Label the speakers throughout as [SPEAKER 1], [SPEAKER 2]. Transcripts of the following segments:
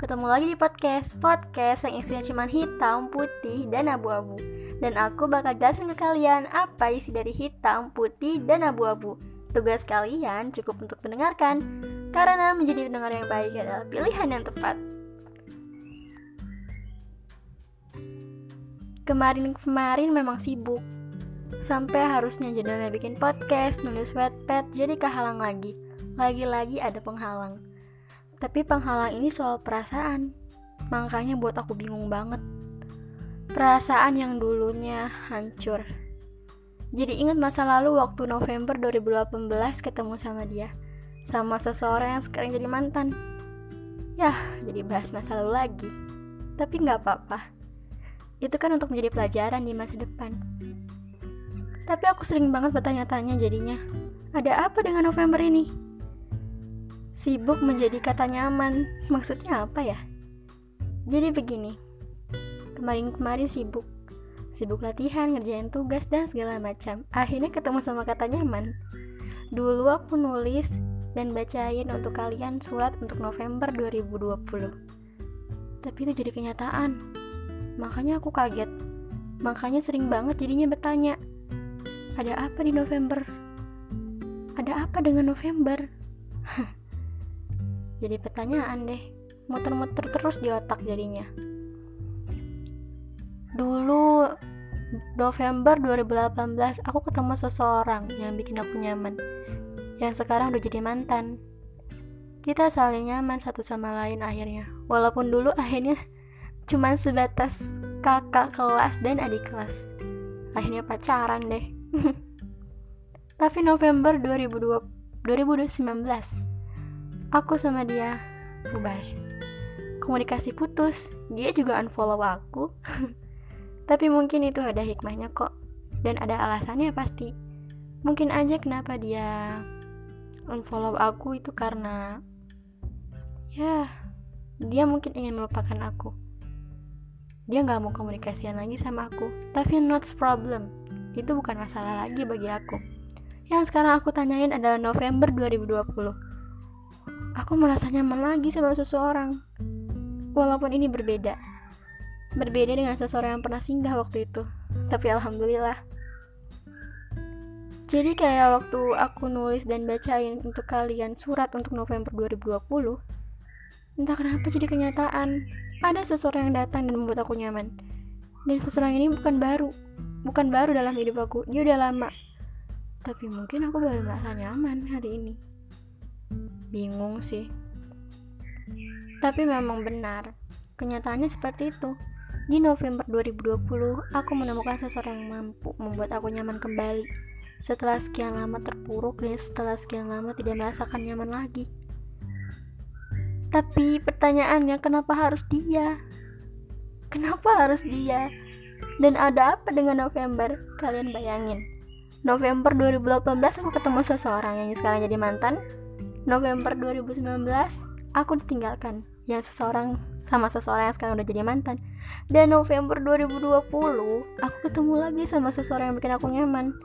[SPEAKER 1] ketemu lagi di podcast. Podcast yang isinya cuma hitam, putih, dan abu-abu. Dan aku bakal jelasin ke kalian apa isi dari hitam, putih, dan abu-abu. Tugas kalian cukup untuk mendengarkan Karena menjadi pendengar yang baik adalah pilihan yang tepat. Kemarin-kemarin memang sibuk. Sampai harusnya jadwalnya bikin podcast, nulis wetpad, jadi kehalang lagi. Lagi-lagi ada penghalang tapi penghalang ini soal perasaan. Makanya buat aku bingung banget. Perasaan yang dulunya hancur. Jadi ingat masa lalu waktu November 2018 ketemu sama dia. Sama seseorang yang sekarang jadi mantan. Yah, jadi bahas masa lalu lagi. Tapi nggak apa-apa. Itu kan untuk menjadi pelajaran di masa depan. Tapi aku sering banget bertanya-tanya jadinya. Ada apa dengan November ini? Sibuk menjadi kata nyaman. Maksudnya apa ya? Jadi begini. Kemarin-kemarin sibuk. Sibuk latihan, ngerjain tugas dan segala macam. Akhirnya ketemu sama kata nyaman. Dulu aku nulis dan bacain untuk kalian surat untuk November 2020. Tapi itu jadi kenyataan. Makanya aku kaget. Makanya sering banget jadinya bertanya, ada apa di November? Ada apa dengan November? jadi pertanyaan deh muter-muter terus di otak jadinya. Dulu November 2018 aku ketemu seseorang yang bikin aku nyaman. Yang sekarang udah jadi mantan. Kita saling nyaman satu sama lain akhirnya. Walaupun dulu akhirnya cuman sebatas kakak kelas dan adik kelas. Akhirnya pacaran deh. Tapi November 2020 2019 aku sama dia bubar. Komunikasi putus. Dia juga unfollow aku. Tapi mungkin itu ada hikmahnya kok. Dan ada alasannya pasti. Mungkin aja kenapa dia unfollow aku itu karena ya dia mungkin ingin melupakan aku. Dia nggak mau komunikasian lagi sama aku. Tapi not problem. Itu bukan masalah lagi bagi aku. Yang sekarang aku tanyain adalah November 2020 aku merasa nyaman lagi sama seseorang. Walaupun ini berbeda. Berbeda dengan seseorang yang pernah singgah waktu itu. Tapi alhamdulillah. Jadi kayak waktu aku nulis dan bacain untuk kalian surat untuk November 2020, entah kenapa jadi kenyataan. Ada seseorang yang datang dan membuat aku nyaman. Dan seseorang ini bukan baru. Bukan baru dalam hidup aku, dia udah lama. Tapi mungkin aku baru merasa nyaman hari ini bingung sih. Tapi memang benar kenyataannya seperti itu. Di November 2020 aku menemukan seseorang yang mampu membuat aku nyaman kembali. Setelah sekian lama terpuruk dan setelah sekian lama tidak merasakan nyaman lagi. Tapi pertanyaannya kenapa harus dia? Kenapa harus dia? Dan ada apa dengan November? Kalian bayangin. November 2018 aku ketemu seseorang yang sekarang jadi mantan November 2019 aku ditinggalkan. Yang seseorang sama seseorang yang sekarang udah jadi mantan. Dan November 2020 aku ketemu lagi sama seseorang yang bikin aku nyaman.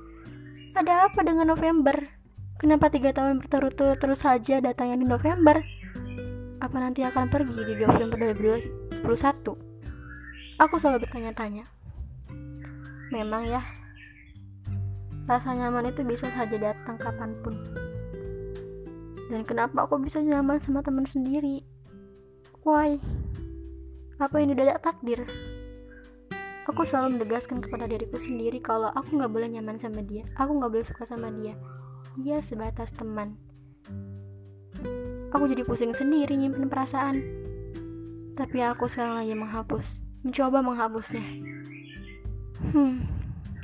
[SPEAKER 1] Ada apa dengan November? Kenapa tiga tahun berturut-turut terus saja datangnya di November? Apa nanti akan pergi di November 2021 aku selalu bertanya-tanya. Memang ya rasa nyaman itu bisa saja datang kapan pun dan kenapa aku bisa nyaman sama teman sendiri? Why? Apa ini udah takdir? Aku selalu menegaskan kepada diriku sendiri kalau aku nggak boleh nyaman sama dia, aku nggak boleh suka sama dia. Dia sebatas teman. Aku jadi pusing sendiri nyimpen perasaan. Tapi aku sekarang lagi menghapus, mencoba menghapusnya. Hmm,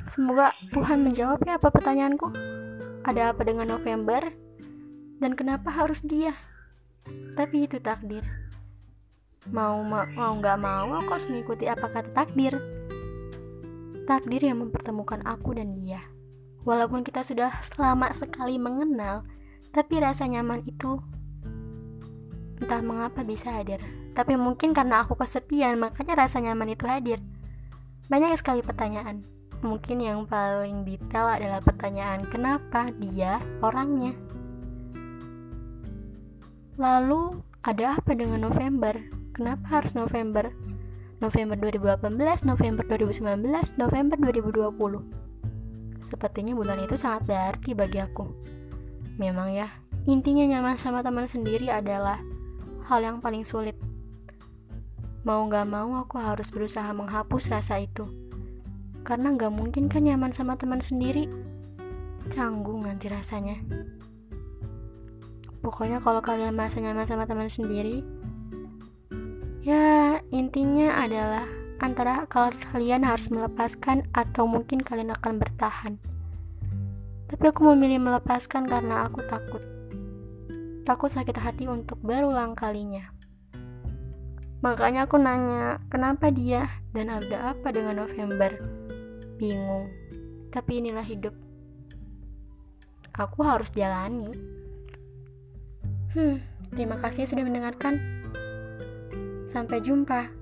[SPEAKER 1] semoga Tuhan menjawab ya apa pertanyaanku. Ada apa dengan November? Dan kenapa harus dia? Tapi itu takdir. Mau mau nggak mau aku harus mengikuti apa kata takdir. Takdir yang mempertemukan aku dan dia. Walaupun kita sudah lama sekali mengenal tapi rasa nyaman itu entah mengapa bisa hadir. Tapi mungkin karena aku kesepian makanya rasa nyaman itu hadir. Banyak sekali pertanyaan. Mungkin yang paling detail adalah pertanyaan kenapa dia orangnya Lalu, ada apa dengan November? Kenapa harus November? November 2018, November 2019, November 2020. Sepertinya bulan itu sangat berarti bagi aku. Memang ya, intinya nyaman sama teman sendiri adalah hal yang paling sulit. Mau gak mau aku harus berusaha menghapus rasa itu. Karena gak mungkin kan nyaman sama teman sendiri. Canggung nanti rasanya. Pokoknya kalau kalian merasa nyaman sama teman sendiri, ya intinya adalah antara kalian harus melepaskan atau mungkin kalian akan bertahan. Tapi aku memilih melepaskan karena aku takut. Takut sakit hati untuk berulang kalinya. Makanya aku nanya, kenapa dia dan ada apa dengan November? Bingung. Tapi inilah hidup. Aku harus jalani. Hmm, terima kasih sudah mendengarkan. Sampai jumpa.